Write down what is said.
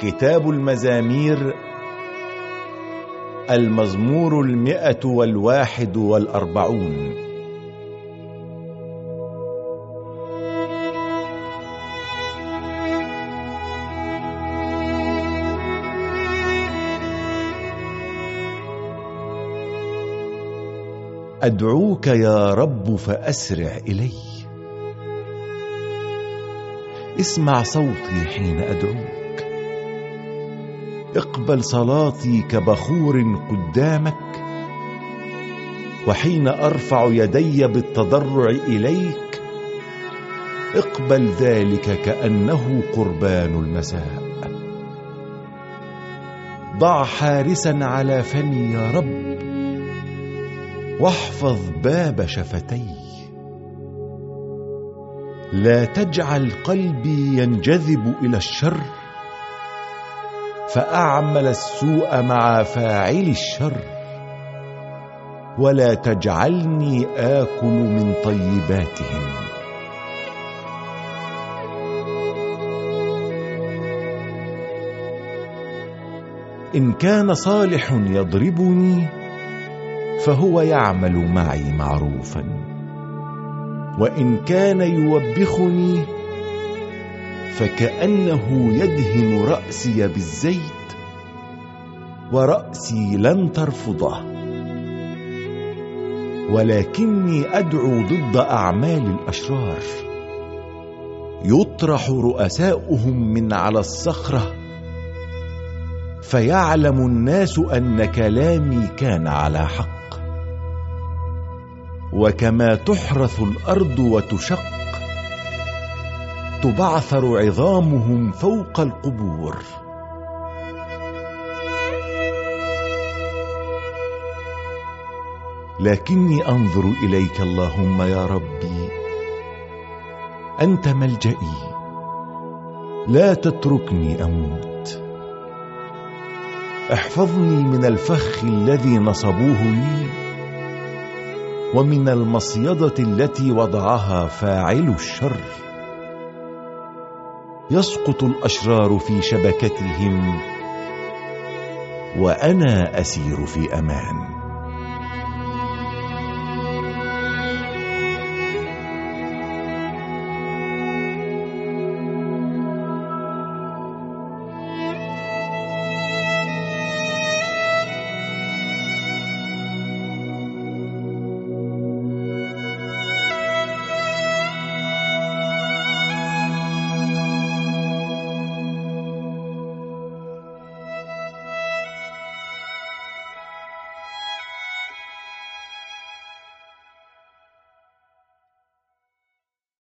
كتاب المزامير المزمور المئة والواحد والأربعون. أدعوك يا رب فأسرع إلي. اسمع صوتي حين أدعوك اقبل صلاتي كبخور قدامك وحين أرفع يدي بالتضرع إليك اقبل ذلك كأنه قربان المساء. ضع حارسا على فمي يا رب واحفظ باب شفتي. لا تجعل قلبي ينجذب إلى الشر فأعمل السوء مع فاعل الشر. ولا تجعلني آكل من طيباتهم. إن كان صالح يضربني فهو يعمل معي معروفا. وإن كان يوبخني فكأنه يدهن رأسي بالزيت ورأسي لن ترفضه. ولكني أدعو ضد أعمال الأشرار. يطرح رؤساؤهم من على الصخرة فيعلم الناس أن كلامي كان على حق. وكما تحرث الأرض وتشق تبعثر عظامهم فوق القبور. لكني أنظر إليك اللهم يا ربي. أنت ملجئي. لا تتركني أموت. احفظني من الفخ الذي نصبوه لي ومن المصيدة التي وضعها فاعل الشر. يسقط الأشرار في شبكتهم وأنا أسير في أمان.